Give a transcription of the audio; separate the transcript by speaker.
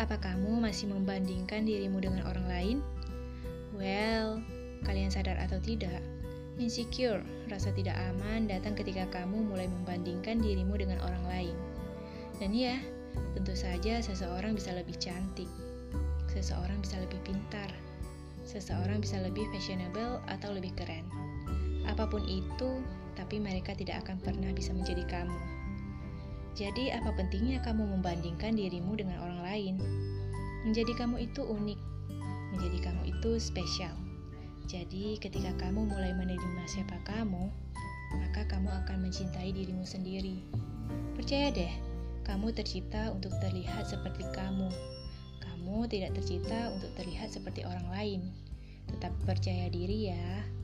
Speaker 1: Apa kamu masih membandingkan dirimu dengan orang lain? Well, kalian sadar atau tidak, insecure, rasa tidak aman datang ketika kamu mulai membandingkan dirimu dengan orang lain. Dan ya, tentu saja seseorang bisa lebih cantik, seseorang bisa lebih pintar, seseorang bisa lebih fashionable atau lebih keren. Apa pun itu, tapi mereka tidak akan pernah bisa menjadi kamu. Jadi, apa pentingnya kamu membandingkan dirimu dengan orang lain? Menjadi kamu itu unik, menjadi kamu itu spesial. Jadi, ketika kamu mulai menerima siapa kamu, maka kamu akan mencintai dirimu sendiri. Percaya deh, kamu tercipta untuk terlihat seperti kamu. Kamu tidak tercipta untuk terlihat seperti orang lain. Tetap percaya diri ya.